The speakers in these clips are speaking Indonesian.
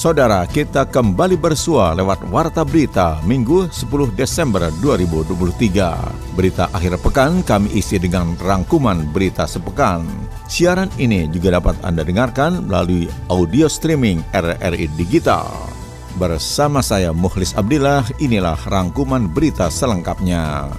Saudara, kita kembali bersua lewat Warta Berita Minggu 10 Desember 2023. Berita akhir pekan kami isi dengan rangkuman berita sepekan. Siaran ini juga dapat Anda dengarkan melalui audio streaming RRI Digital. Bersama saya Mukhlis Abdillah, inilah rangkuman berita selengkapnya.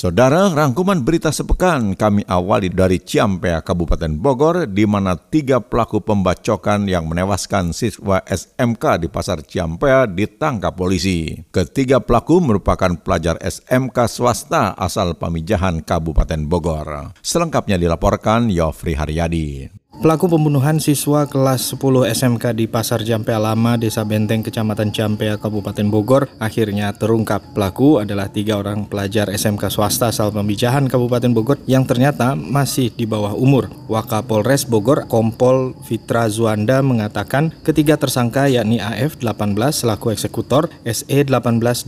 Saudara, rangkuman berita sepekan kami awali dari Ciampea, Kabupaten Bogor, di mana tiga pelaku pembacokan yang menewaskan siswa SMK di Pasar Ciampea ditangkap polisi. Ketiga pelaku merupakan pelajar SMK swasta asal Pamijahan, Kabupaten Bogor. Selengkapnya dilaporkan Yofri Haryadi. Pelaku pembunuhan siswa kelas 10 SMK di Pasar Jampea Lama, Desa Benteng, Kecamatan Jampea, Kabupaten Bogor, akhirnya terungkap. Pelaku adalah tiga orang pelajar SMK swasta asal Pemijahan, Kabupaten Bogor, yang ternyata masih di bawah umur. Wakapolres Bogor, Kompol Fitra Zuanda mengatakan ketiga tersangka yakni AF 18 selaku eksekutor, SE 18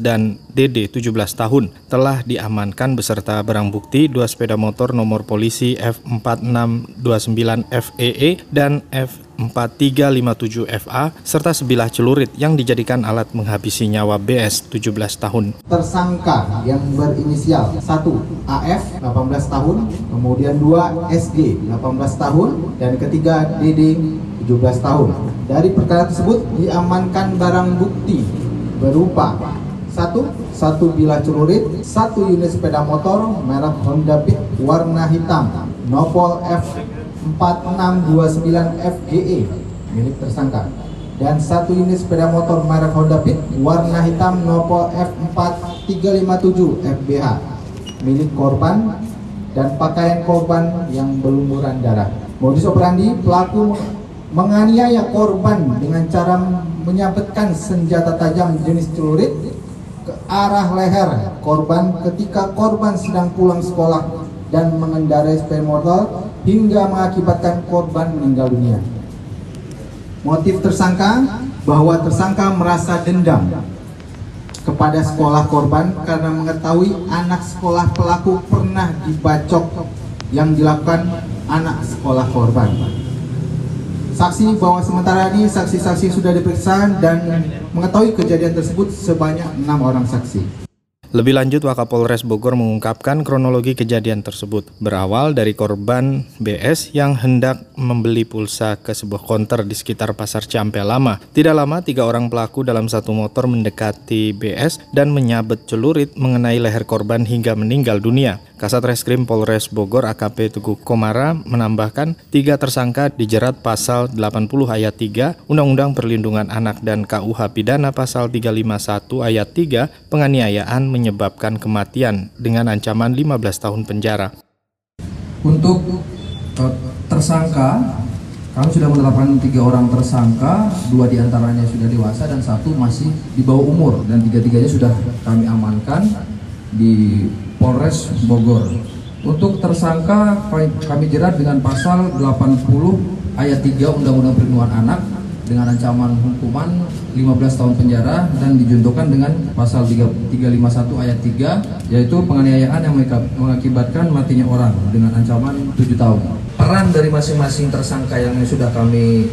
dan DD 17 tahun telah diamankan beserta barang bukti dua sepeda motor nomor polisi F4629 FE EE dan F4357FA serta sebilah celurit yang dijadikan alat menghabisi nyawa BS 17 tahun. Tersangka yang berinisial 1 AF 18 tahun, kemudian 2 SG 18 tahun dan ketiga DD 17 tahun. Dari perkara tersebut diamankan barang bukti berupa satu satu bilah celurit, satu unit sepeda motor merek Honda Beat warna hitam, nopol F 4629 FGE milik tersangka dan satu unit sepeda motor merek Honda Beat warna hitam nopol F4357 FBH milik korban dan pakaian korban yang berlumuran darah. Modus operandi pelaku menganiaya korban dengan cara menyabetkan senjata tajam jenis celurit ke arah leher korban ketika korban sedang pulang sekolah dan mengendarai sepeda motor hingga mengakibatkan korban meninggal dunia. Motif tersangka bahwa tersangka merasa dendam kepada sekolah korban karena mengetahui anak sekolah pelaku pernah dibacok yang dilakukan anak sekolah korban. Saksi bahwa sementara ini saksi-saksi sudah diperiksa dan mengetahui kejadian tersebut sebanyak enam orang saksi. Lebih lanjut, Wakapolres Bogor mengungkapkan kronologi kejadian tersebut. Berawal dari korban BS yang hendak membeli pulsa ke sebuah konter di sekitar Pasar Ciampea Lama. Tidak lama, tiga orang pelaku dalam satu motor mendekati BS dan menyabet celurit mengenai leher korban hingga meninggal dunia. Kasat Reskrim Polres Bogor AKP Tugu Komara menambahkan tiga tersangka dijerat pasal 80 ayat 3 Undang-Undang Perlindungan Anak dan KUH Pidana pasal 351 ayat 3 penganiayaan menyebabkan kematian dengan ancaman 15 tahun penjara. Untuk tersangka, kami sudah menetapkan tiga orang tersangka, dua di antaranya sudah dewasa dan satu masih di bawah umur dan tiga-tiganya sudah kami amankan di Polres Bogor. Untuk tersangka kami jerat dengan pasal 80 ayat 3 Undang-Undang Perlindungan Anak dengan ancaman hukuman 15 tahun penjara dan dijuntukan dengan pasal 351 ayat 3 yaitu penganiayaan yang mengakibatkan matinya orang dengan ancaman 7 tahun. Peran dari masing-masing tersangka yang sudah kami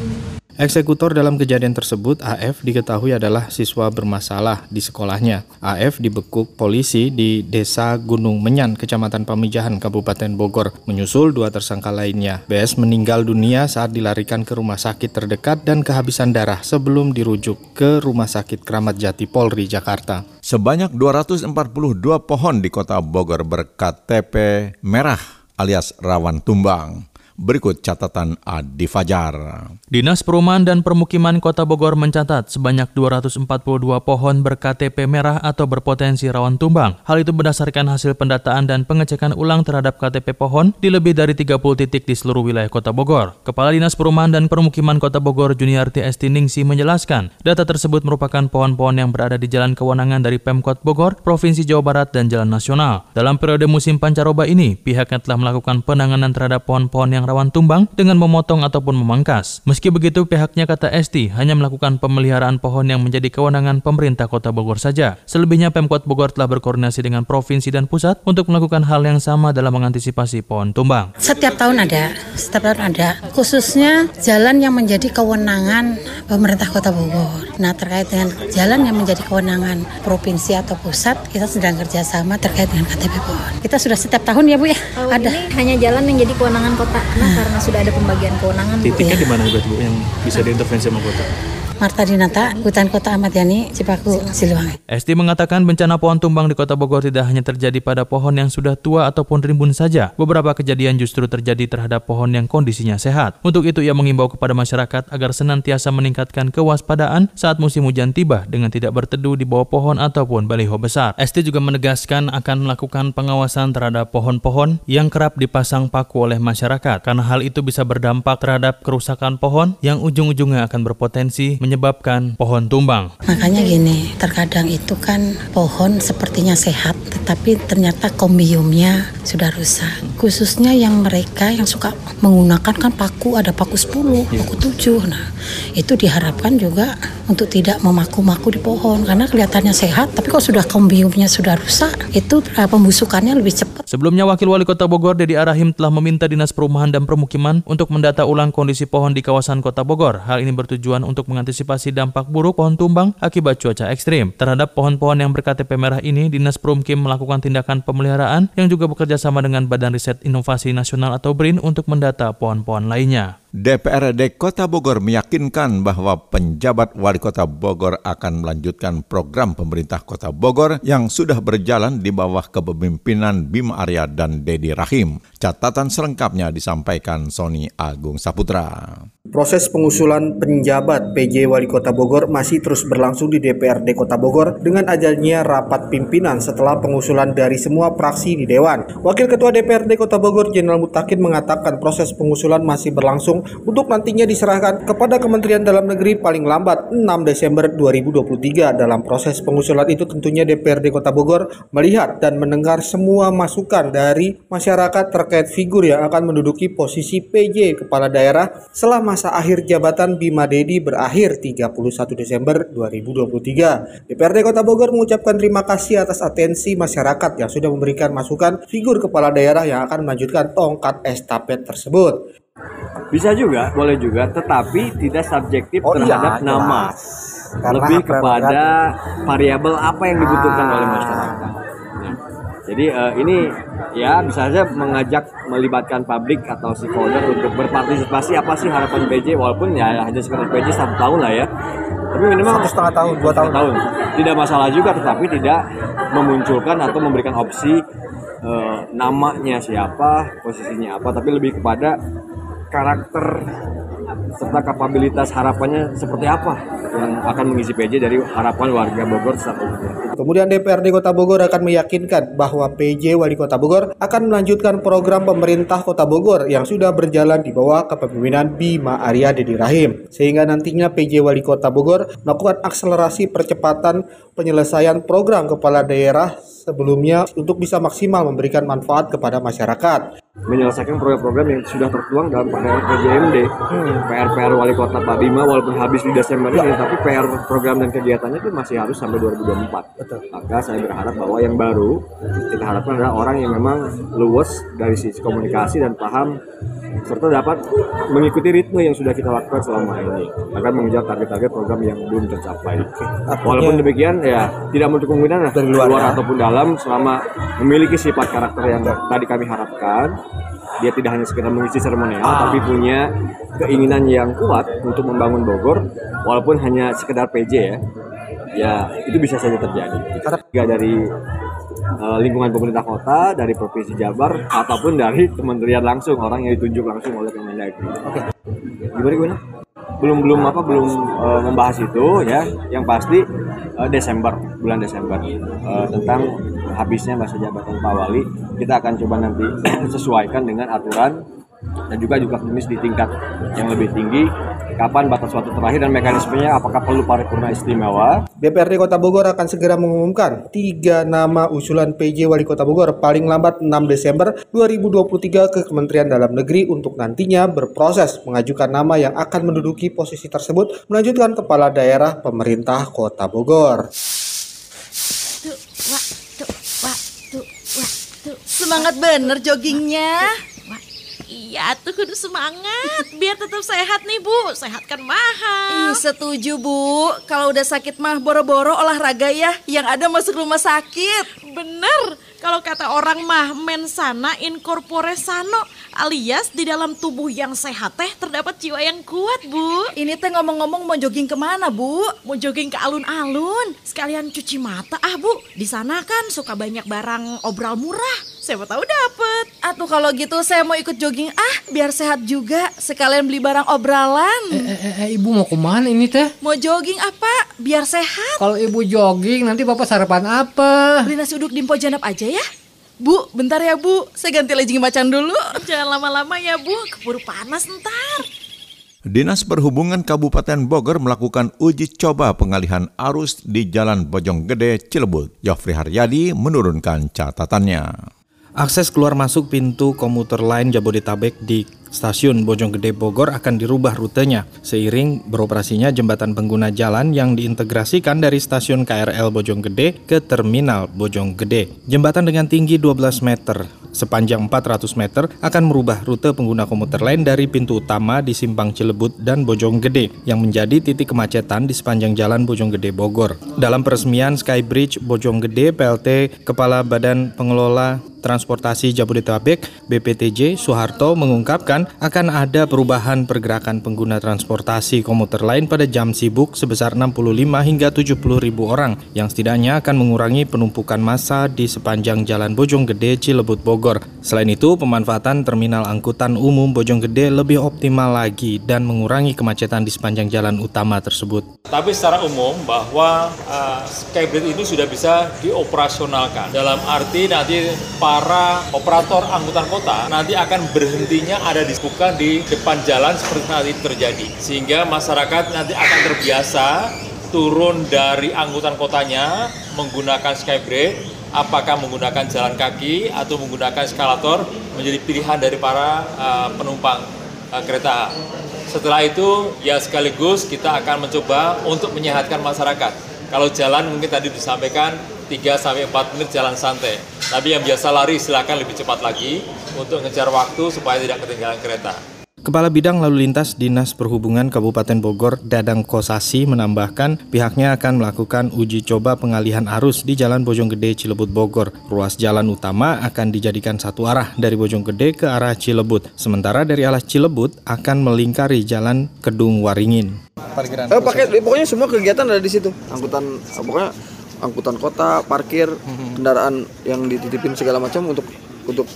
Eksekutor dalam kejadian tersebut, AF, diketahui adalah siswa bermasalah di sekolahnya. AF dibekuk polisi di Desa Gunung Menyan, Kecamatan Pamijahan, Kabupaten Bogor, menyusul dua tersangka lainnya. BS meninggal dunia saat dilarikan ke rumah sakit terdekat dan kehabisan darah sebelum dirujuk ke Rumah Sakit Keramat Jati Polri, Jakarta. Sebanyak 242 pohon di kota Bogor berKTP merah alias rawan tumbang. Berikut catatan Adi Fajar. Dinas Perumahan dan Permukiman Kota Bogor mencatat sebanyak 242 pohon berKTP merah atau berpotensi rawan tumbang. Hal itu berdasarkan hasil pendataan dan pengecekan ulang terhadap KTP pohon di lebih dari 30 titik di seluruh wilayah Kota Bogor. Kepala Dinas Perumahan dan Permukiman Kota Bogor Juniarti Esti Ningsi menjelaskan, data tersebut merupakan pohon-pohon yang berada di jalan kewenangan dari Pemkot Bogor, Provinsi Jawa Barat, dan Jalan Nasional. Dalam periode musim pancaroba ini, pihaknya telah melakukan penanganan terhadap pohon-pohon yang rawan tumbang dengan memotong ataupun memangkas. Meski begitu, pihaknya kata Esti hanya melakukan pemeliharaan pohon yang menjadi kewenangan pemerintah Kota Bogor saja. Selebihnya Pemkot Bogor telah berkoordinasi dengan provinsi dan pusat untuk melakukan hal yang sama dalam mengantisipasi pohon tumbang. Setiap tahun ada, setiap tahun ada. Khususnya jalan yang menjadi kewenangan pemerintah Kota Bogor. Nah terkait dengan jalan yang menjadi kewenangan provinsi atau pusat, kita sedang kerjasama terkait dengan KTP pohon. Kita sudah setiap tahun ya Bu ya, Oh, ada. Ini hanya jalan yang jadi kewenangan kota karena karena sudah ada pembagian kewenangan Bu. Titiknya Iya. di mana berarti Bu yang bisa diintervensi sama kota? Marta Dinata, Hutan Kota Ahmad Yani, Cipaku, Siliwangi. Esti mengatakan bencana pohon tumbang di kota Bogor tidak hanya terjadi pada pohon yang sudah tua ataupun rimbun saja. Beberapa kejadian justru terjadi terhadap pohon yang kondisinya sehat. Untuk itu ia mengimbau kepada masyarakat agar senantiasa meningkatkan kewaspadaan saat musim hujan tiba dengan tidak berteduh di bawah pohon ataupun baliho besar. Esti juga menegaskan akan melakukan pengawasan terhadap pohon-pohon yang kerap dipasang paku oleh masyarakat karena hal itu bisa berdampak terhadap kerusakan pohon yang ujung-ujungnya akan berpotensi menyebabkan pohon tumbang. Makanya gini, terkadang itu kan pohon sepertinya sehat, tetapi ternyata kombiumnya sudah rusak. Khususnya yang mereka yang suka menggunakan kan paku, ada paku 10, paku 7. Nah, itu diharapkan juga untuk tidak memaku-maku di pohon, karena kelihatannya sehat, tapi kalau sudah kombiumnya sudah rusak, itu eh, pembusukannya lebih cepat. Sebelumnya, Wakil Wali Kota Bogor, Dedi Arahim, telah meminta Dinas Perumahan dan Permukiman untuk mendata ulang kondisi pohon di kawasan Kota Bogor. Hal ini bertujuan untuk mengantisipasi dampak buruk pohon tumbang akibat cuaca ekstrim. Terhadap pohon-pohon yang berKTP merah ini, Dinas Perumkim melakukan tindakan pemeliharaan yang juga bekerja sama dengan Badan Riset Inovasi Nasional atau BRIN untuk mendata pohon-pohon lainnya. DPRD Kota Bogor meyakinkan bahwa penjabat wali kota Bogor akan melanjutkan program pemerintah Kota Bogor yang sudah berjalan di bawah kepemimpinan Bima Arya dan Dedi Rahim. Catatan selengkapnya disampaikan Sony Agung Saputra. Proses pengusulan penjabat PJ Wali Kota Bogor masih terus berlangsung di DPRD Kota Bogor dengan adanya rapat pimpinan setelah pengusulan dari semua fraksi di Dewan. Wakil Ketua DPRD Kota Bogor Jenderal Mutakin mengatakan proses pengusulan masih berlangsung untuk nantinya diserahkan kepada Kementerian Dalam Negeri paling lambat 6 Desember 2023. Dalam proses pengusulan itu tentunya DPRD Kota Bogor melihat dan mendengar semua masukan dari masyarakat terkait figur yang akan menduduki posisi PJ Kepala Daerah setelah masa akhir jabatan Bima Dedi berakhir 31 Desember 2023. DPRD Kota Bogor mengucapkan terima kasih atas atensi masyarakat yang sudah memberikan masukan figur kepala daerah yang akan melanjutkan tongkat estafet tersebut. Bisa juga, boleh juga, tetapi tidak subjektif Oh iya, terhadap nama. jelas. Karena Lebih kepada variabel apa yang dibutuhkan oleh masyarakat. Nah, jadi eh, ini ya bisa saja mengajak melibatkan publik atau stakeholder untuk berpartisipasi apa sih harapan PJ walaupun ya hanya sekedar PJ satu tahun lah ya. Tapi minimal Satu setengah tahun, dua tahun. tahun. Tidak masalah juga, tetapi tidak memunculkan atau memberikan opsi eh, namanya siapa, posisinya apa, tapi lebih kepada karakter serta kapabilitas harapannya seperti apa yang akan mengisi PJ dari harapan warga Bogor saat. Kemudian DPRD Kota Bogor akan meyakinkan bahwa PJ Wali Kota Bogor akan melanjutkan program pemerintah Kota Bogor yang sudah berjalan di bawah kepemimpinan Bima Arya Dedi Rahim. Sehingga nantinya PJ Wali Kota Bogor melakukan akselerasi percepatan penyelesaian program kepala daerah sebelumnya untuk bisa maksimal memberikan manfaat kepada masyarakat. Menyelesaikan program-program yang sudah tertuang dalam PR PJMD, PR-PR Wali Kota Pak Bima walaupun habis di Desember ini, tapi PR program dan kegiatannya itu masih harus sampai 2024. Maka saya berharap bahwa yang baru kita harapkan adalah orang yang memang luwes dari sisi komunikasi dan paham serta dapat mengikuti ritme yang sudah kita lakukan selama ini akan mengejar target-target program yang belum tercapai. Walaupun demikian ya tidak menutup kemungkinan dari luar, ya. ataupun dalam selama memiliki sifat karakter yang tadi kami harapkan dia tidak hanya sekedar mengisi seremonial tapi punya keinginan yang kuat untuk membangun Bogor walaupun hanya sekedar PJ ya ya itu bisa saja terjadi. Tiga dari uh, lingkungan pemerintah kota, dari provinsi Jabar ataupun dari kementerian langsung orang yang ditunjuk langsung oleh Kemendagri. Oke. Gimana gimana? Belum belum apa belum uh, membahas itu ya. Yang pasti uh, Desember bulan Desember. Uh, tentang habisnya masa jabatan Pak Wali. Kita akan coba nanti sesuaikan dengan aturan dan juga juga di tingkat yang lebih tinggi kapan batas waktu terakhir dan mekanismenya apakah perlu paripurna istimewa. DPRD Kota Bogor akan segera mengumumkan tiga nama usulan PJ Wali Kota Bogor paling lambat 6 Desember 2023 ke Kementerian Dalam Negeri untuk nantinya berproses mengajukan nama yang akan menduduki posisi tersebut melanjutkan kepala daerah pemerintah Kota Bogor. Semangat bener joggingnya. Iya tuh kudu semangat biar tetap sehat nih bu sehat kan mahal Ih, setuju bu kalau udah sakit mah boro-boro olahraga ya yang ada masuk rumah sakit bener kalau kata orang mah mensana incorpore sano alias di dalam tubuh yang sehat teh terdapat jiwa yang kuat bu. Ini teh ngomong-ngomong mau jogging ke mana bu? Mau jogging ke alun-alun sekalian cuci mata ah bu. Di sana kan suka banyak barang obral murah. Siapa tahu dapet. Atau kalau gitu saya mau ikut jogging ah biar sehat juga sekalian beli barang obralan. Eh, eh, eh, eh ibu mau ke mana ini teh? Mau jogging apa? Biar sehat. Kalau ibu jogging nanti bapak sarapan apa? Beli nasi uduk di Janap aja ya. Bu, bentar ya Bu, saya ganti legging macan dulu. Jangan lama-lama ya Bu, keburu panas ntar. Dinas Perhubungan Kabupaten Bogor melakukan uji coba pengalihan arus di Jalan Bojonggede, Cilebut. Yofri Haryadi menurunkan catatannya. Akses keluar masuk pintu komuter lain Jabodetabek di Stasiun Bojonggede Bogor akan dirubah rutenya seiring beroperasinya jembatan pengguna jalan yang diintegrasikan dari stasiun KRL Bojonggede ke terminal Bojonggede. Jembatan dengan tinggi 12 meter sepanjang 400 meter akan merubah rute pengguna komuter lain dari pintu utama di Simpang Cilebut dan Bojonggede yang menjadi titik kemacetan di sepanjang jalan Bojonggede Bogor. Dalam peresmian Skybridge Bojonggede, PLT Kepala Badan Pengelola Transportasi Jabodetabek BPTJ Soeharto mengungkapkan akan ada perubahan pergerakan pengguna transportasi komuter lain pada jam sibuk sebesar 65 hingga 70 ribu orang yang setidaknya akan mengurangi penumpukan massa di sepanjang Jalan Bojonggede Cilebut Bogor. Selain itu, pemanfaatan terminal angkutan umum Bojonggede lebih optimal lagi dan mengurangi kemacetan di sepanjang jalan utama tersebut. Tapi secara umum bahwa uh, Skybridge ini sudah bisa dioperasionalkan dalam arti nanti para operator angkutan kota nanti akan berhentinya ada disebutkan di depan jalan seperti nanti terjadi. Sehingga masyarakat nanti akan terbiasa turun dari angkutan kotanya menggunakan skybridge, apakah menggunakan jalan kaki atau menggunakan eskalator menjadi pilihan dari para uh, penumpang uh, kereta. Setelah itu ya sekaligus kita akan mencoba untuk menyehatkan masyarakat. Kalau jalan mungkin tadi disampaikan 3 sampai 4 menit jalan santai. Tapi yang biasa lari silakan lebih cepat lagi untuk ngejar waktu supaya tidak ketinggalan kereta. Kepala Bidang Lalu Lintas Dinas Perhubungan Kabupaten Bogor, Dadang Kosasi menambahkan pihaknya akan melakukan uji coba pengalihan arus di Jalan Bojonggede Cilebut Bogor. Ruas jalan utama akan dijadikan satu arah dari Bojonggede ke arah Cilebut, sementara dari arah Cilebut akan melingkari Jalan Kedung Waringin. Parkiran. Eh, pakai pokoknya semua kegiatan ada di situ. Angkutan pokoknya angkutan kota, parkir, hmm. kendaraan yang dititipin segala macam untuk untuk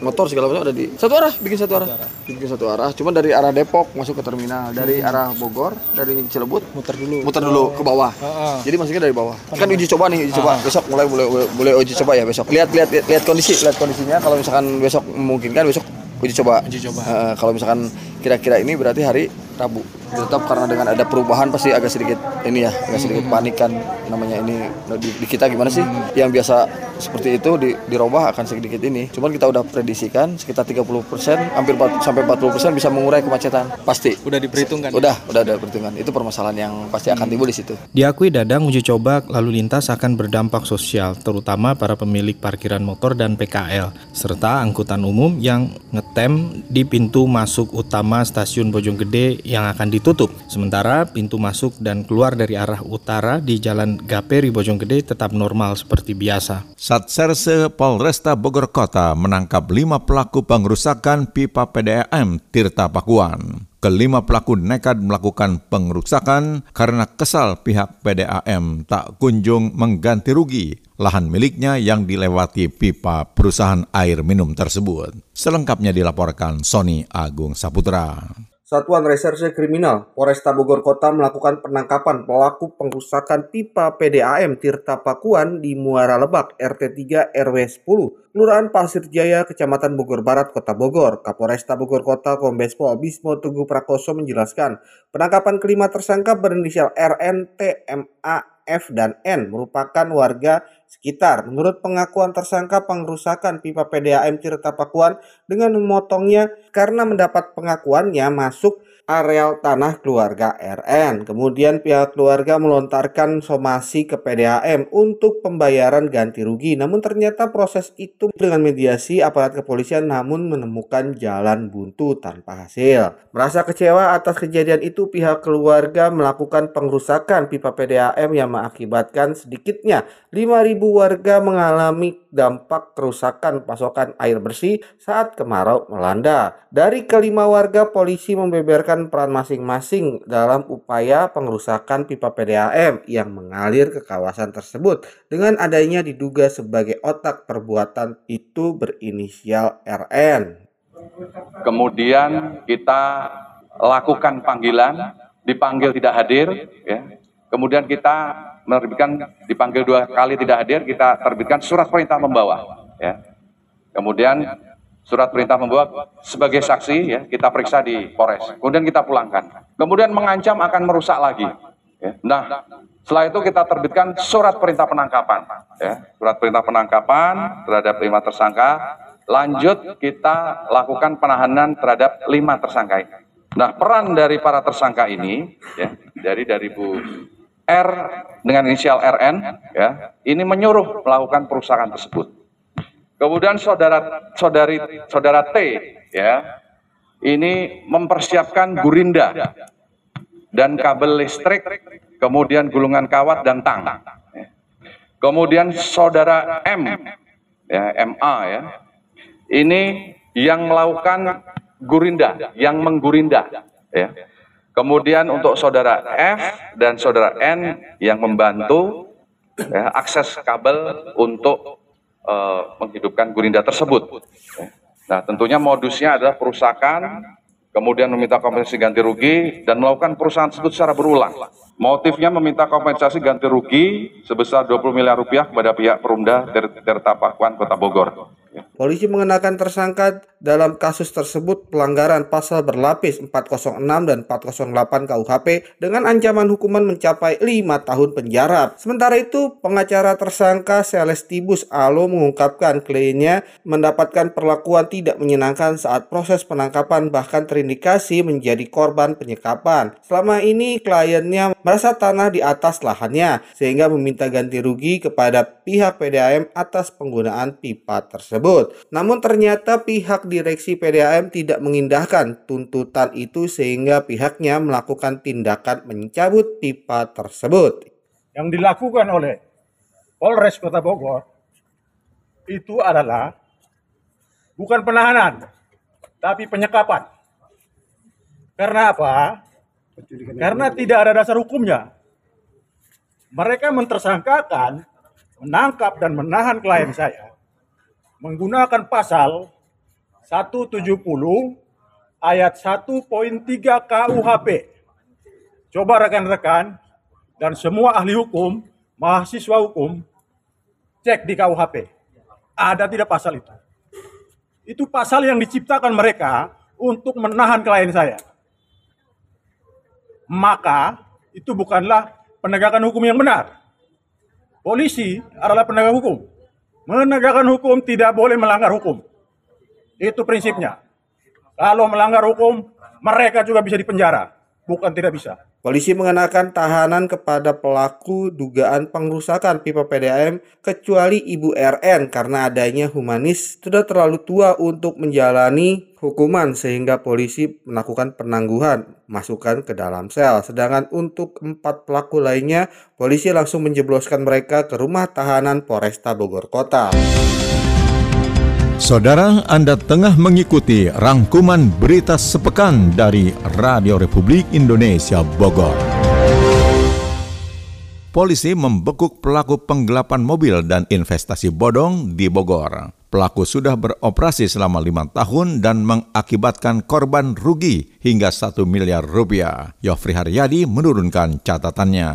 motor segala macam ada di satu arah bikin satu arah. Bikin satu arah cuma dari arah Depok masuk ke terminal dari hmm. arah Bogor dari Cilebut muter dulu. muter dulu ke bawah. Uh, uh. jadi masuknya dari bawah. Kan uji coba nih uji coba. Besok mulai boleh boleh uji coba ya besok. Lihat lihat lihat kondisi lihat kondisinya. Kalau misalkan besok memungkinkan besok uji coba. Uji coba. Uh, kalau misalkan kira-kira ini berarti hari Rabu tetap karena dengan ada perubahan pasti agak sedikit ini ya agak sedikit hmm. panik kan namanya ini di, di kita gimana sih hmm. yang biasa seperti itu di, dirubah akan sedikit ini cuman kita udah prediksikan sekitar 30 persen hampir 4, sampai 40 persen bisa mengurai kemacetan pasti udah diperhitungkan udah ya? udah ada perhitungan itu permasalahan yang pasti akan hmm. timbul di situ diakui Dadang uji coba lalu lintas akan berdampak sosial terutama para pemilik parkiran motor dan PKL serta angkutan umum yang ngetem di pintu masuk utama stasiun Bojonggede yang akan ditutup. Sementara pintu masuk dan keluar dari arah utara di Jalan Gaperi Bojonggede tetap normal seperti biasa. Satserse Polresta Bogor Kota menangkap lima pelaku pengerusakan pipa PDAM Tirta Pakuan. Kelima pelaku nekat melakukan pengerusakan karena kesal pihak PDAM tak kunjung mengganti rugi lahan miliknya yang dilewati pipa perusahaan air minum tersebut. Selengkapnya dilaporkan Sony Agung Saputra. Satuan Reserse Kriminal Polresta Bogor Kota melakukan penangkapan pelaku pengrusakan pipa PDAM Tirta Pakuan di Muara Lebak RT 3 RW 10, Kelurahan Pasir Jaya, Kecamatan Bogor Barat, Kota Bogor. Kapolresta Bogor Kota Kombes Pol Bismo Tugu Prakoso menjelaskan, penangkapan kelima tersangka berinisial RN, T, MA, F, dan N merupakan warga sekitar. Menurut pengakuan tersangka pengrusakan pipa PDAM Tirta Pakuan dengan memotongnya karena mendapat pengakuannya masuk areal tanah keluarga RN. Kemudian pihak keluarga melontarkan somasi ke PDAM untuk pembayaran ganti rugi. Namun ternyata proses itu dengan mediasi aparat kepolisian namun menemukan jalan buntu tanpa hasil. Merasa kecewa atas kejadian itu pihak keluarga melakukan pengrusakan pipa PDAM yang mengakibatkan sedikitnya 5.000 warga mengalami dampak kerusakan pasokan air bersih saat kemarau melanda. Dari kelima warga, polisi membeberkan peran masing-masing dalam upaya pengerusakan pipa PDAM yang mengalir ke kawasan tersebut dengan adanya diduga sebagai otak perbuatan itu berinisial RN. Kemudian kita lakukan panggilan, dipanggil tidak hadir, ya. Kemudian kita menerbitkan dipanggil dua kali tidak hadir, kita terbitkan surat perintah membawa. Ya. Kemudian surat perintah membawa sebagai saksi ya kita periksa di Polres. Kemudian kita pulangkan. Kemudian mengancam akan merusak lagi. Ya. Nah, setelah itu kita terbitkan surat perintah penangkapan. Ya. Surat perintah penangkapan terhadap lima tersangka. Lanjut kita lakukan penahanan terhadap lima tersangka ini. Nah, peran dari para tersangka ini, ya, dari dari Bu R dengan inisial RN, ya, ini menyuruh melakukan perusahaan tersebut. Kemudian saudara saudari saudara T, ya, ini mempersiapkan gurinda dan kabel listrik, kemudian gulungan kawat dan tang. Kemudian saudara M, ya, MA, ya, ini yang melakukan gurinda, yang menggurinda, ya. Kemudian untuk saudara F dan saudara N yang membantu ya, akses kabel untuk uh, menghidupkan gurinda tersebut. Nah tentunya modusnya adalah perusakan, kemudian meminta kompensasi ganti rugi dan melakukan perusahaan tersebut secara berulang. Motifnya meminta kompensasi ganti rugi sebesar 20 miliar rupiah kepada pihak Perumda Tirta Pakuan Kota Bogor. Polisi mengenakan tersangka dalam kasus tersebut pelanggaran pasal berlapis 406 dan 408 KUHP dengan ancaman hukuman mencapai 5 tahun penjara. Sementara itu, pengacara tersangka Celestibus Alo mengungkapkan kliennya mendapatkan perlakuan tidak menyenangkan saat proses penangkapan bahkan terindikasi menjadi korban penyekapan. Selama ini kliennya merasa tanah di atas lahannya sehingga meminta ganti rugi kepada pihak PDAM atas penggunaan pipa tersebut tersebut. Namun ternyata pihak direksi PDAM tidak mengindahkan tuntutan itu sehingga pihaknya melakukan tindakan mencabut pipa tersebut. Yang dilakukan oleh Polres Kota Bogor itu adalah bukan penahanan, tapi penyekapan. Karena apa? Karena tidak ada dasar hukumnya. Mereka mentersangkakan, menangkap dan menahan klien saya menggunakan pasal 170 ayat 1.3 KUHP. Coba rekan-rekan dan semua ahli hukum, mahasiswa hukum, cek di KUHP. Ada tidak pasal itu? Itu pasal yang diciptakan mereka untuk menahan klien saya. Maka itu bukanlah penegakan hukum yang benar. Polisi adalah penegak hukum Menegakkan hukum tidak boleh melanggar hukum. Itu prinsipnya. Kalau melanggar hukum, mereka juga bisa dipenjara. Bukan tidak bisa. Polisi mengenakan tahanan kepada pelaku dugaan pengrusakan pipa PDAM kecuali Ibu RN karena adanya humanis sudah terlalu tua untuk menjalani hukuman sehingga polisi melakukan penangguhan masukkan ke dalam sel. Sedangkan untuk empat pelaku lainnya, polisi langsung menjebloskan mereka ke rumah tahanan Polresta Bogor Kota. Saudara, Anda tengah mengikuti rangkuman berita sepekan dari Radio Republik Indonesia Bogor. Polisi membekuk pelaku penggelapan mobil dan investasi bodong di Bogor. Pelaku sudah beroperasi selama lima tahun dan mengakibatkan korban rugi hingga satu miliar rupiah. Yofri Haryadi menurunkan catatannya.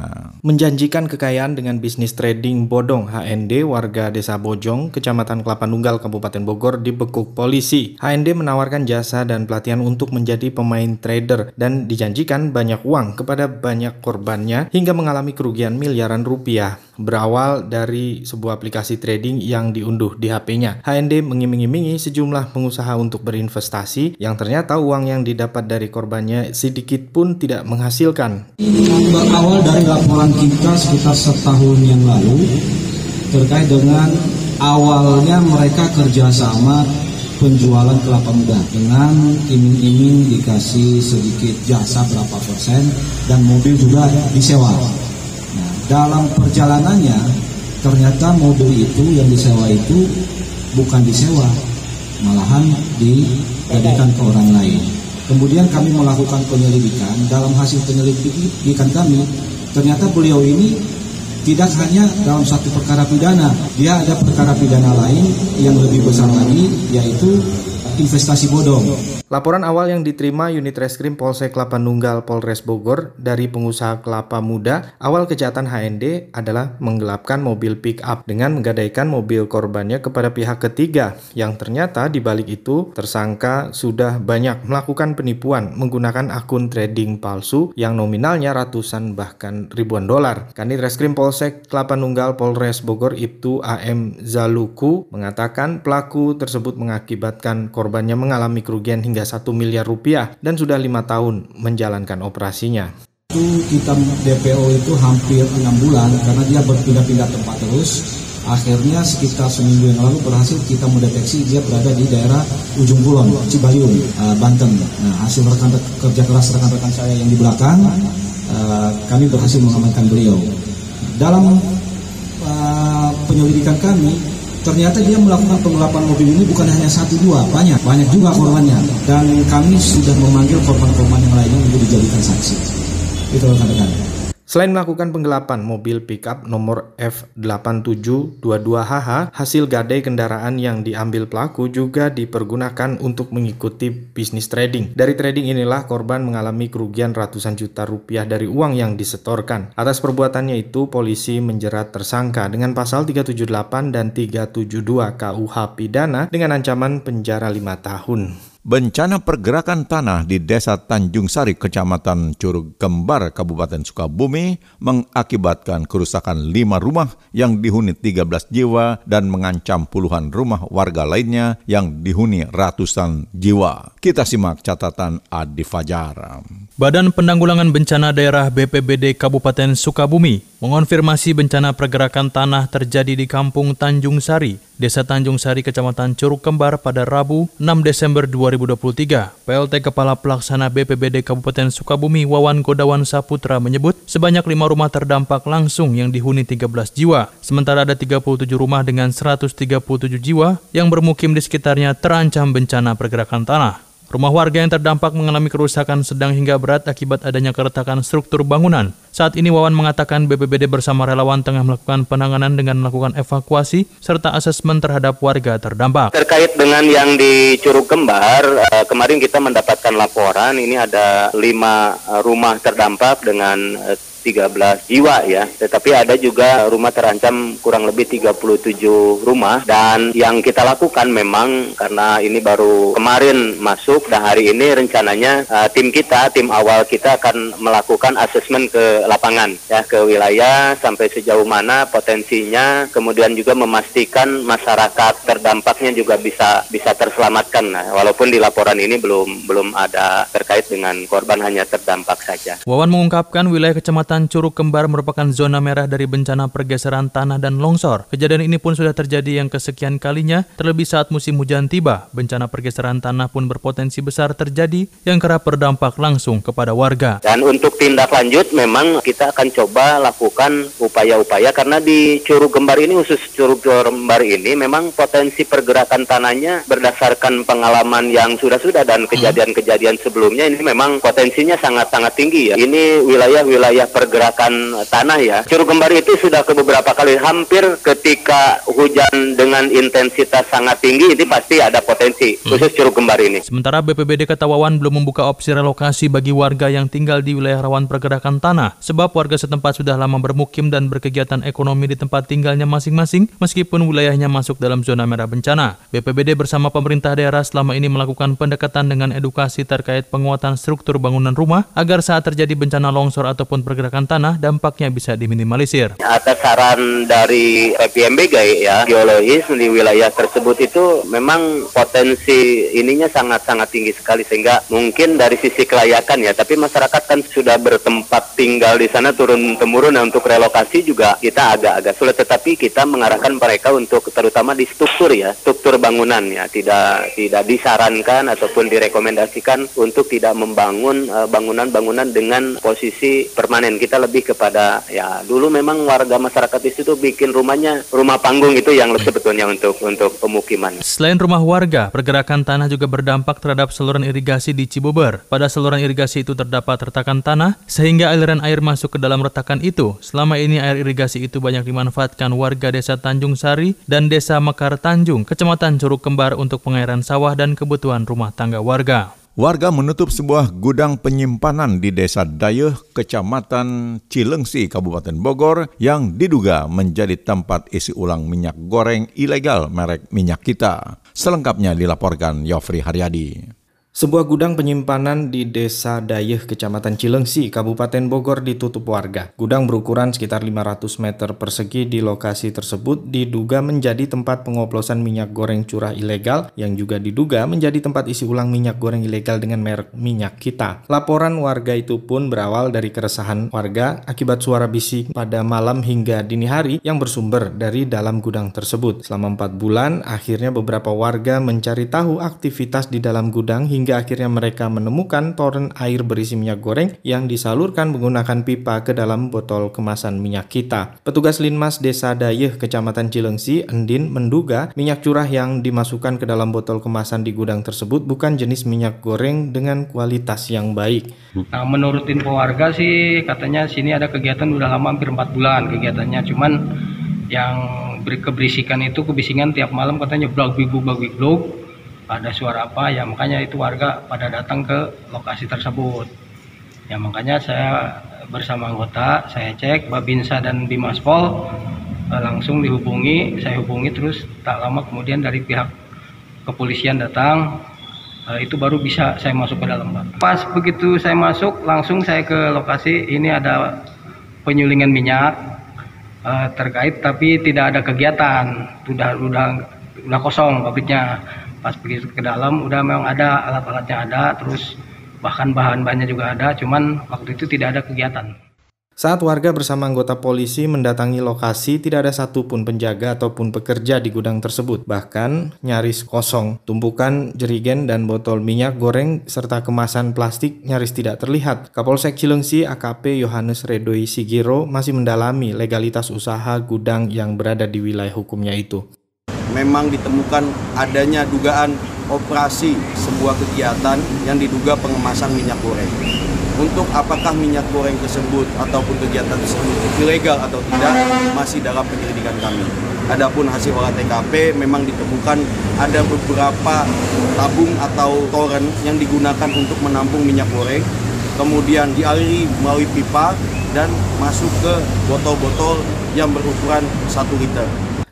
Menjanjikan kekayaan dengan bisnis trading bodong HND warga desa Bojong, Kecamatan Kelapa Nunggal, Kabupaten Bogor dibekuk polisi. HND menawarkan jasa dan pelatihan untuk menjadi pemain trader dan dijanjikan banyak uang kepada banyak korbannya hingga mengalami kerugian miliaran rupiah. Berawal dari sebuah aplikasi trading yang diunduh di HP-nya. HND mengiming-imingi sejumlah pengusaha untuk berinvestasi yang ternyata uang yang didapat dari korbannya sedikit pun tidak menghasilkan. Berawal dari laporan kita sekitar setahun yang lalu terkait dengan awalnya mereka kerjasama penjualan kelapa muda dengan iming-iming dikasih sedikit jasa berapa persen dan mobil juga disewa. Nah, dalam perjalanannya ternyata mobil itu yang disewa itu bukan disewa, malahan dijadikan ke orang lain. Kemudian kami melakukan penyelidikan, dalam hasil penyelidikan kami, ternyata beliau ini tidak hanya dalam satu perkara pidana, dia ada perkara pidana lain yang lebih besar lagi, yaitu investasi bodong. Laporan awal yang diterima unit reskrim Polsek Kelapa Nunggal Polres Bogor dari pengusaha kelapa muda, awal kejahatan HND adalah menggelapkan mobil pick up dengan menggadaikan mobil korbannya kepada pihak ketiga yang ternyata di balik itu tersangka sudah banyak melakukan penipuan menggunakan akun trading palsu yang nominalnya ratusan bahkan ribuan dolar. Kanit Reskrim Polsek Kelapa Nunggal Polres Bogor Ibtu AM Zaluku mengatakan pelaku tersebut mengakibatkan korbannya mengalami kerugian hingga 1 miliar rupiah dan sudah lima tahun menjalankan operasinya. Itu kita DPO itu hampir enam bulan karena dia berpindah-pindah tempat terus. Akhirnya sekitar seminggu yang lalu berhasil kita mendeteksi dia berada di daerah Ujung Kulon, Cibayung, uh, Banten. Nah, hasil rekan kerja keras rekan-rekan saya yang di belakang, uh, kami berhasil mengamankan beliau. Dalam uh, penyelidikan kami, ternyata dia melakukan penggelapan mobil ini bukan hanya satu dua, banyak, banyak juga korbannya. Dan kami sudah memanggil korban-korban yang lainnya untuk dijadikan saksi. Itu rekan-rekan. Selain melakukan penggelapan mobil pickup nomor F8722HH, hasil gadai kendaraan yang diambil pelaku juga dipergunakan untuk mengikuti bisnis trading. Dari trading inilah korban mengalami kerugian ratusan juta rupiah dari uang yang disetorkan. Atas perbuatannya itu, polisi menjerat tersangka dengan pasal 378 dan 372 KUH pidana dengan ancaman penjara 5 tahun. Bencana pergerakan tanah di Desa Tanjung Sari, Kecamatan Curug Kembar, Kabupaten Sukabumi mengakibatkan kerusakan lima rumah yang dihuni 13 jiwa dan mengancam puluhan rumah warga lainnya yang dihuni ratusan jiwa. Kita simak catatan Adi Fajar. Badan Penanggulangan Bencana Daerah BPBD Kabupaten Sukabumi mengonfirmasi bencana pergerakan tanah terjadi di Kampung Tanjung Sari, Desa Tanjung Sari, Kecamatan Curug Kembar pada Rabu 6 Desember 2023. PLT Kepala Pelaksana BPBD Kabupaten Sukabumi Wawan Godawan Saputra menyebut sebanyak lima rumah terdampak langsung yang dihuni 13 jiwa. Sementara ada 37 rumah dengan 137 jiwa yang bermukim di sekitarnya terancam bencana pergerakan tanah. Rumah warga yang terdampak mengalami kerusakan sedang hingga berat akibat adanya keretakan struktur bangunan. Saat ini Wawan mengatakan BPBD bersama relawan tengah melakukan penanganan dengan melakukan evakuasi serta asesmen terhadap warga terdampak. Terkait dengan yang di Curug Kembar, eh, kemarin kita mendapatkan laporan ini ada lima rumah terdampak dengan eh, 13 jiwa ya. Tetapi ada juga rumah terancam kurang lebih 37 rumah dan yang kita lakukan memang karena ini baru kemarin masuk dan hari ini rencananya uh, tim kita, tim awal kita akan melakukan asesmen ke lapangan ya ke wilayah sampai sejauh mana potensinya kemudian juga memastikan masyarakat terdampaknya juga bisa bisa terselamatkan. Nah, walaupun di laporan ini belum belum ada terkait dengan korban hanya terdampak saja. Wawan mengungkapkan wilayah Kecamatan Curug Kembar merupakan zona merah dari bencana pergeseran tanah dan longsor. Kejadian ini pun sudah terjadi yang kesekian kalinya, terlebih saat musim hujan tiba. Bencana pergeseran tanah pun berpotensi besar terjadi yang kerap berdampak langsung kepada warga. Dan untuk tindak lanjut memang kita akan coba lakukan upaya-upaya karena di Curug Kembar ini khusus Curug Kembar ini memang potensi pergerakan tanahnya berdasarkan pengalaman yang sudah-sudah dan kejadian-kejadian sebelumnya ini memang potensinya sangat-sangat tinggi ya. Ini wilayah-wilayah pergerakan tanah ya. Curug Kembar itu sudah ke beberapa kali hampir ketika hujan dengan intensitas sangat tinggi ini pasti ada potensi khusus Curug Kembar ini. Sementara BPBD Ketawawan belum membuka opsi relokasi bagi warga yang tinggal di wilayah rawan pergerakan tanah sebab warga setempat sudah lama bermukim dan berkegiatan ekonomi di tempat tinggalnya masing-masing meskipun wilayahnya masuk dalam zona merah bencana. BPBD bersama pemerintah daerah selama ini melakukan pendekatan dengan edukasi terkait penguatan struktur bangunan rumah agar saat terjadi bencana longsor ataupun pergerakan tanah dampaknya bisa diminimalisir. Atas saran dari PMBG ya geologis di wilayah tersebut itu memang potensi ininya sangat-sangat tinggi sekali sehingga mungkin dari sisi kelayakan ya tapi masyarakat kan sudah bertempat tinggal di sana turun temurun nah, untuk relokasi juga kita agak-agak sulit tetapi kita mengarahkan mereka untuk terutama di struktur ya struktur bangunan ya tidak tidak disarankan ataupun direkomendasikan untuk tidak membangun uh, bangunan-bangunan dengan posisi permanen kita lebih kepada ya dulu memang warga masyarakat di situ bikin rumahnya rumah panggung itu yang sebetulnya untuk untuk pemukiman. Selain rumah warga, pergerakan tanah juga berdampak terhadap saluran irigasi di Cibober. Pada saluran irigasi itu terdapat retakan tanah sehingga aliran air masuk ke dalam retakan itu. Selama ini air irigasi itu banyak dimanfaatkan warga Desa Tanjung Sari dan Desa Mekar Tanjung, Kecamatan Curug Kembar untuk pengairan sawah dan kebutuhan rumah tangga warga. Warga menutup sebuah gudang penyimpanan di Desa Dayeh, Kecamatan Cilengsi, Kabupaten Bogor yang diduga menjadi tempat isi ulang minyak goreng ilegal merek minyak kita. Selengkapnya dilaporkan Yofri Haryadi. Sebuah gudang penyimpanan di Desa Dayeh, Kecamatan Cilengsi, Kabupaten Bogor ditutup warga. Gudang berukuran sekitar 500 meter persegi di lokasi tersebut diduga menjadi tempat pengoplosan minyak goreng curah ilegal yang juga diduga menjadi tempat isi ulang minyak goreng ilegal dengan merek minyak kita. Laporan warga itu pun berawal dari keresahan warga akibat suara bising pada malam hingga dini hari yang bersumber dari dalam gudang tersebut. Selama empat bulan, akhirnya beberapa warga mencari tahu aktivitas di dalam gudang hingga hingga akhirnya mereka menemukan toren air berisi minyak goreng yang disalurkan menggunakan pipa ke dalam botol kemasan minyak kita. Petugas Linmas Desa Dayeh, Kecamatan Cilengsi, Endin, menduga minyak curah yang dimasukkan ke dalam botol kemasan di gudang tersebut bukan jenis minyak goreng dengan kualitas yang baik. Nah, menurut info warga sih katanya sini ada kegiatan udah lama hampir 4 bulan kegiatannya, cuman yang keberisikan itu kebisingan tiap malam katanya blog blog blog ada suara apa? Ya makanya itu warga pada datang ke lokasi tersebut. Ya makanya saya bersama anggota saya cek Babinsa dan Bimaspol eh, langsung dihubungi. Saya hubungi terus tak lama kemudian dari pihak kepolisian datang. Eh, itu baru bisa saya masuk ke dalam Pak. pas begitu saya masuk langsung saya ke lokasi. Ini ada penyulingan minyak eh, terkait tapi tidak ada kegiatan. Sudah sudah udah kosong pabriknya pas begitu ke dalam udah memang ada alat-alatnya ada terus bahkan bahan-bahannya juga ada cuman waktu itu tidak ada kegiatan saat warga bersama anggota polisi mendatangi lokasi, tidak ada satupun penjaga ataupun pekerja di gudang tersebut. Bahkan nyaris kosong. Tumpukan jerigen dan botol minyak goreng serta kemasan plastik nyaris tidak terlihat. Kapolsek Cilengsi AKP Yohanes Redoi Sigiro masih mendalami legalitas usaha gudang yang berada di wilayah hukumnya itu memang ditemukan adanya dugaan operasi sebuah kegiatan yang diduga pengemasan minyak goreng. Untuk apakah minyak goreng tersebut ataupun kegiatan tersebut ilegal atau tidak masih dalam penyelidikan kami. Adapun hasil olah TKP memang ditemukan ada beberapa tabung atau toren yang digunakan untuk menampung minyak goreng kemudian dialiri melalui pipa dan masuk ke botol-botol yang berukuran 1 liter.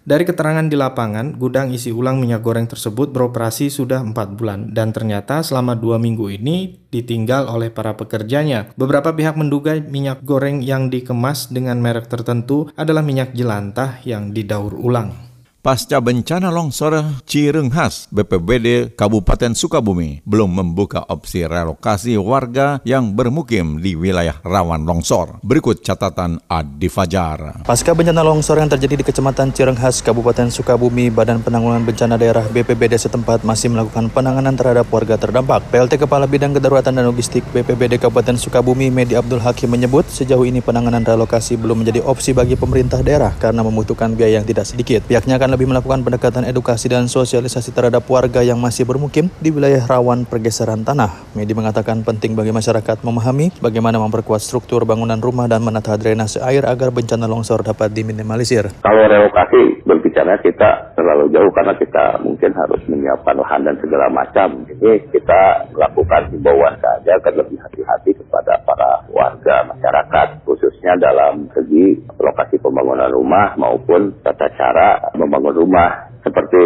Dari keterangan di lapangan, gudang isi ulang minyak goreng tersebut beroperasi sudah 4 bulan dan ternyata selama dua minggu ini ditinggal oleh para pekerjanya. Beberapa pihak menduga minyak goreng yang dikemas dengan merek tertentu adalah minyak jelantah yang didaur ulang. Pasca bencana longsor Cirenghas, BPBD Kabupaten Sukabumi belum membuka opsi relokasi warga yang bermukim di wilayah rawan longsor. Berikut catatan Adi Fajar. Pasca bencana longsor yang terjadi di Kecamatan Cirenghas, Kabupaten Sukabumi, Badan Penanggulangan Bencana Daerah BPBD setempat masih melakukan penanganan terhadap warga terdampak. PLT Kepala Bidang Kedaruratan dan Logistik BPBD Kabupaten Sukabumi, Medi Abdul Hakim menyebut sejauh ini penanganan relokasi belum menjadi opsi bagi pemerintah daerah karena membutuhkan biaya yang tidak sedikit. Pihaknya akan lebih melakukan pendekatan edukasi dan sosialisasi terhadap warga yang masih bermukim di wilayah rawan pergeseran tanah. Medi mengatakan penting bagi masyarakat memahami bagaimana memperkuat struktur bangunan rumah dan menata drainase air agar bencana longsor dapat diminimalisir. Kalau relokasi berbicara kita terlalu jauh karena kita mungkin harus menyiapkan lahan dan segala macam. Ini kita melakukan himbauan saja agar lebih hati-hati kepada para warga masyarakat khususnya dalam segi lokasi pembangunan rumah maupun tata cara membangun rumah seperti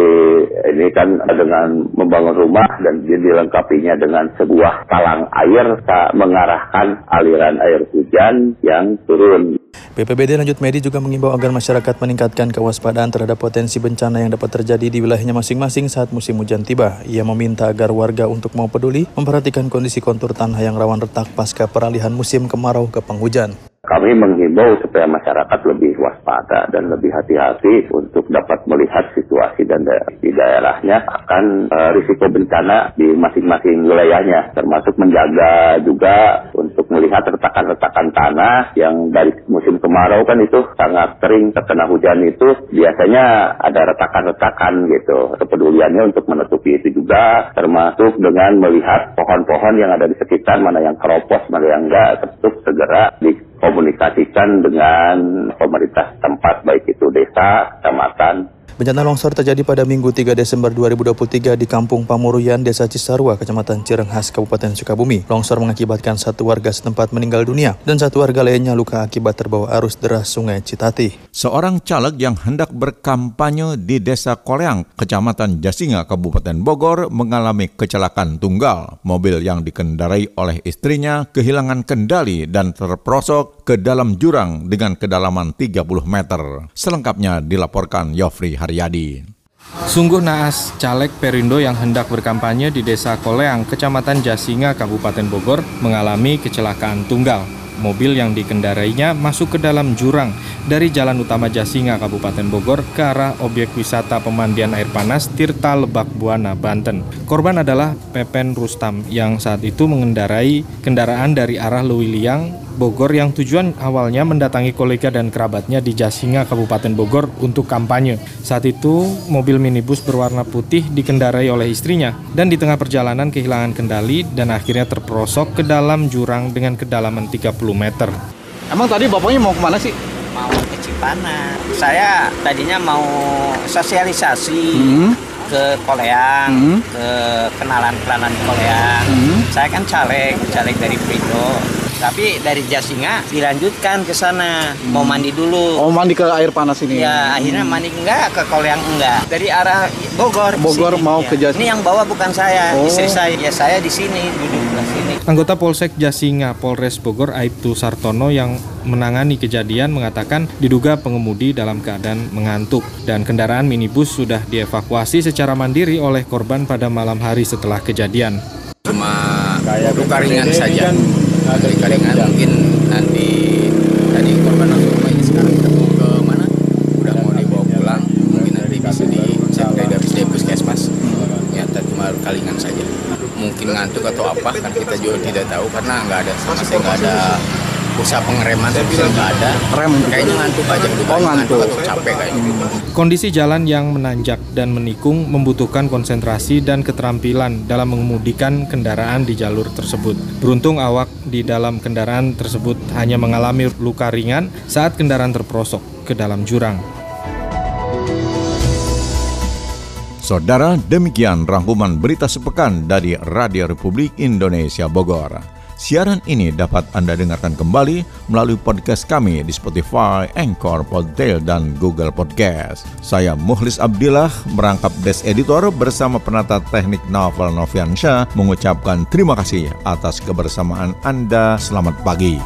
ini kan dengan membangun rumah dan dilengkapinya dengan sebuah talang air mengarahkan aliran air hujan yang turun. BPBD Lanjut Medi juga mengimbau agar masyarakat meningkatkan kewaspadaan terhadap potensi bencana yang dapat terjadi di wilayahnya masing-masing saat musim hujan tiba. Ia meminta agar warga untuk mau peduli memperhatikan kondisi kontur tanah yang rawan retak pasca peralihan musim kemarau ke penghujan. Kami menghimbau supaya masyarakat lebih waspada dan lebih hati-hati untuk dapat melihat situasi dan di daerahnya akan uh, risiko bencana di masing-masing wilayahnya, termasuk menjaga juga untuk melihat retakan-retakan tanah yang dari musim kemarau kan itu sangat sering terkena hujan itu biasanya ada retakan-retakan gitu. Kepeduliannya untuk menutupi itu juga termasuk dengan melihat pohon-pohon yang ada di sekitar mana yang keropos, mana yang enggak, tetap segera di komunikasikan dengan pemerintah tempat baik itu desa, kecamatan, Bencana longsor terjadi pada Minggu 3 Desember 2023 di Kampung Pamuruyan, Desa Cisarua, Kecamatan Cirenghas, Kabupaten Sukabumi. Longsor mengakibatkan satu warga setempat meninggal dunia dan satu warga lainnya luka akibat terbawa arus deras Sungai Citati. Seorang caleg yang hendak berkampanye di Desa Koleang, Kecamatan Jasinga, Kabupaten Bogor mengalami kecelakaan tunggal. Mobil yang dikendarai oleh istrinya kehilangan kendali dan terprosok ke dalam jurang dengan kedalaman 30 meter. Selengkapnya dilaporkan Yofri Haryadi. Sungguh naas caleg Perindo yang hendak berkampanye di Desa Koleang, Kecamatan Jasinga, Kabupaten Bogor, mengalami kecelakaan tunggal. Mobil yang dikendarainya masuk ke dalam jurang dari Jalan Utama Jasinga, Kabupaten Bogor ke arah objek wisata pemandian air panas Tirta Lebak Buana, Banten. Korban adalah Pepen Rustam yang saat itu mengendarai kendaraan dari arah Lewiliang Bogor yang tujuan awalnya mendatangi kolega dan kerabatnya di Jasinga, Kabupaten Bogor untuk kampanye. Saat itu, mobil minibus berwarna putih dikendarai oleh istrinya dan di tengah perjalanan kehilangan kendali dan akhirnya terperosok ke dalam jurang dengan kedalaman 30 meter. Emang tadi bapaknya mau ke mana sih? Mau ke Cipanas. Saya tadinya mau sosialisasi. Hmm ke Koleang, hmm. ke kenalan-kenalan Koleang. Hmm. Saya kan caleg, caleg dari Prindo tapi dari Jasinga dilanjutkan ke sana. Hmm. mau mandi dulu. Oh mandi ke air panas ini. Ya akhirnya mandi enggak ke Koleang enggak. Dari arah Bogor Bogor sini, mau ya. ke Jasinga ini yang bawa bukan saya oh. istri saya. Ya saya di sini duduk di sini. Anggota Polsek Jasinga Polres Bogor Aibtu Sartono yang menangani kejadian mengatakan diduga pengemudi dalam keadaan mengantuk dan kendaraan minibus sudah dievakuasi secara mandiri oleh korban pada malam hari setelah kejadian. Cuma luka ringan saja kan dari kalingan mungkin nanti tadi korban langsung rumahnya. Sekarang udah mau ke mana? Udah mau dibawa pulang. Mungkin nanti bisa dicek dari dari puskesmas. Ternyata cuma kalingan saja. Mungkin ngantuk atau apa kan kita juga tidak tahu karena nggak ada sama saya nggak ada usaha pengereman bisa nggak ada. rem kayaknya ngantuk aja oh, ngantuk. ngantuk. Atau capek kayaknya kondisi jalan yang menanjak dan menikung membutuhkan konsentrasi dan keterampilan dalam mengemudikan kendaraan di jalur tersebut. Beruntung awak di dalam kendaraan tersebut hanya mengalami luka ringan saat kendaraan terperosok ke dalam jurang. Saudara, demikian rangkuman berita sepekan dari Radio Republik Indonesia Bogor. Siaran ini dapat Anda dengarkan kembali melalui podcast kami di Spotify, Anchor, Podtail, dan Google Podcast. Saya Muhlis Abdillah, merangkap Des Editor bersama penata teknik Novel Noviansyah mengucapkan terima kasih atas kebersamaan Anda. Selamat pagi.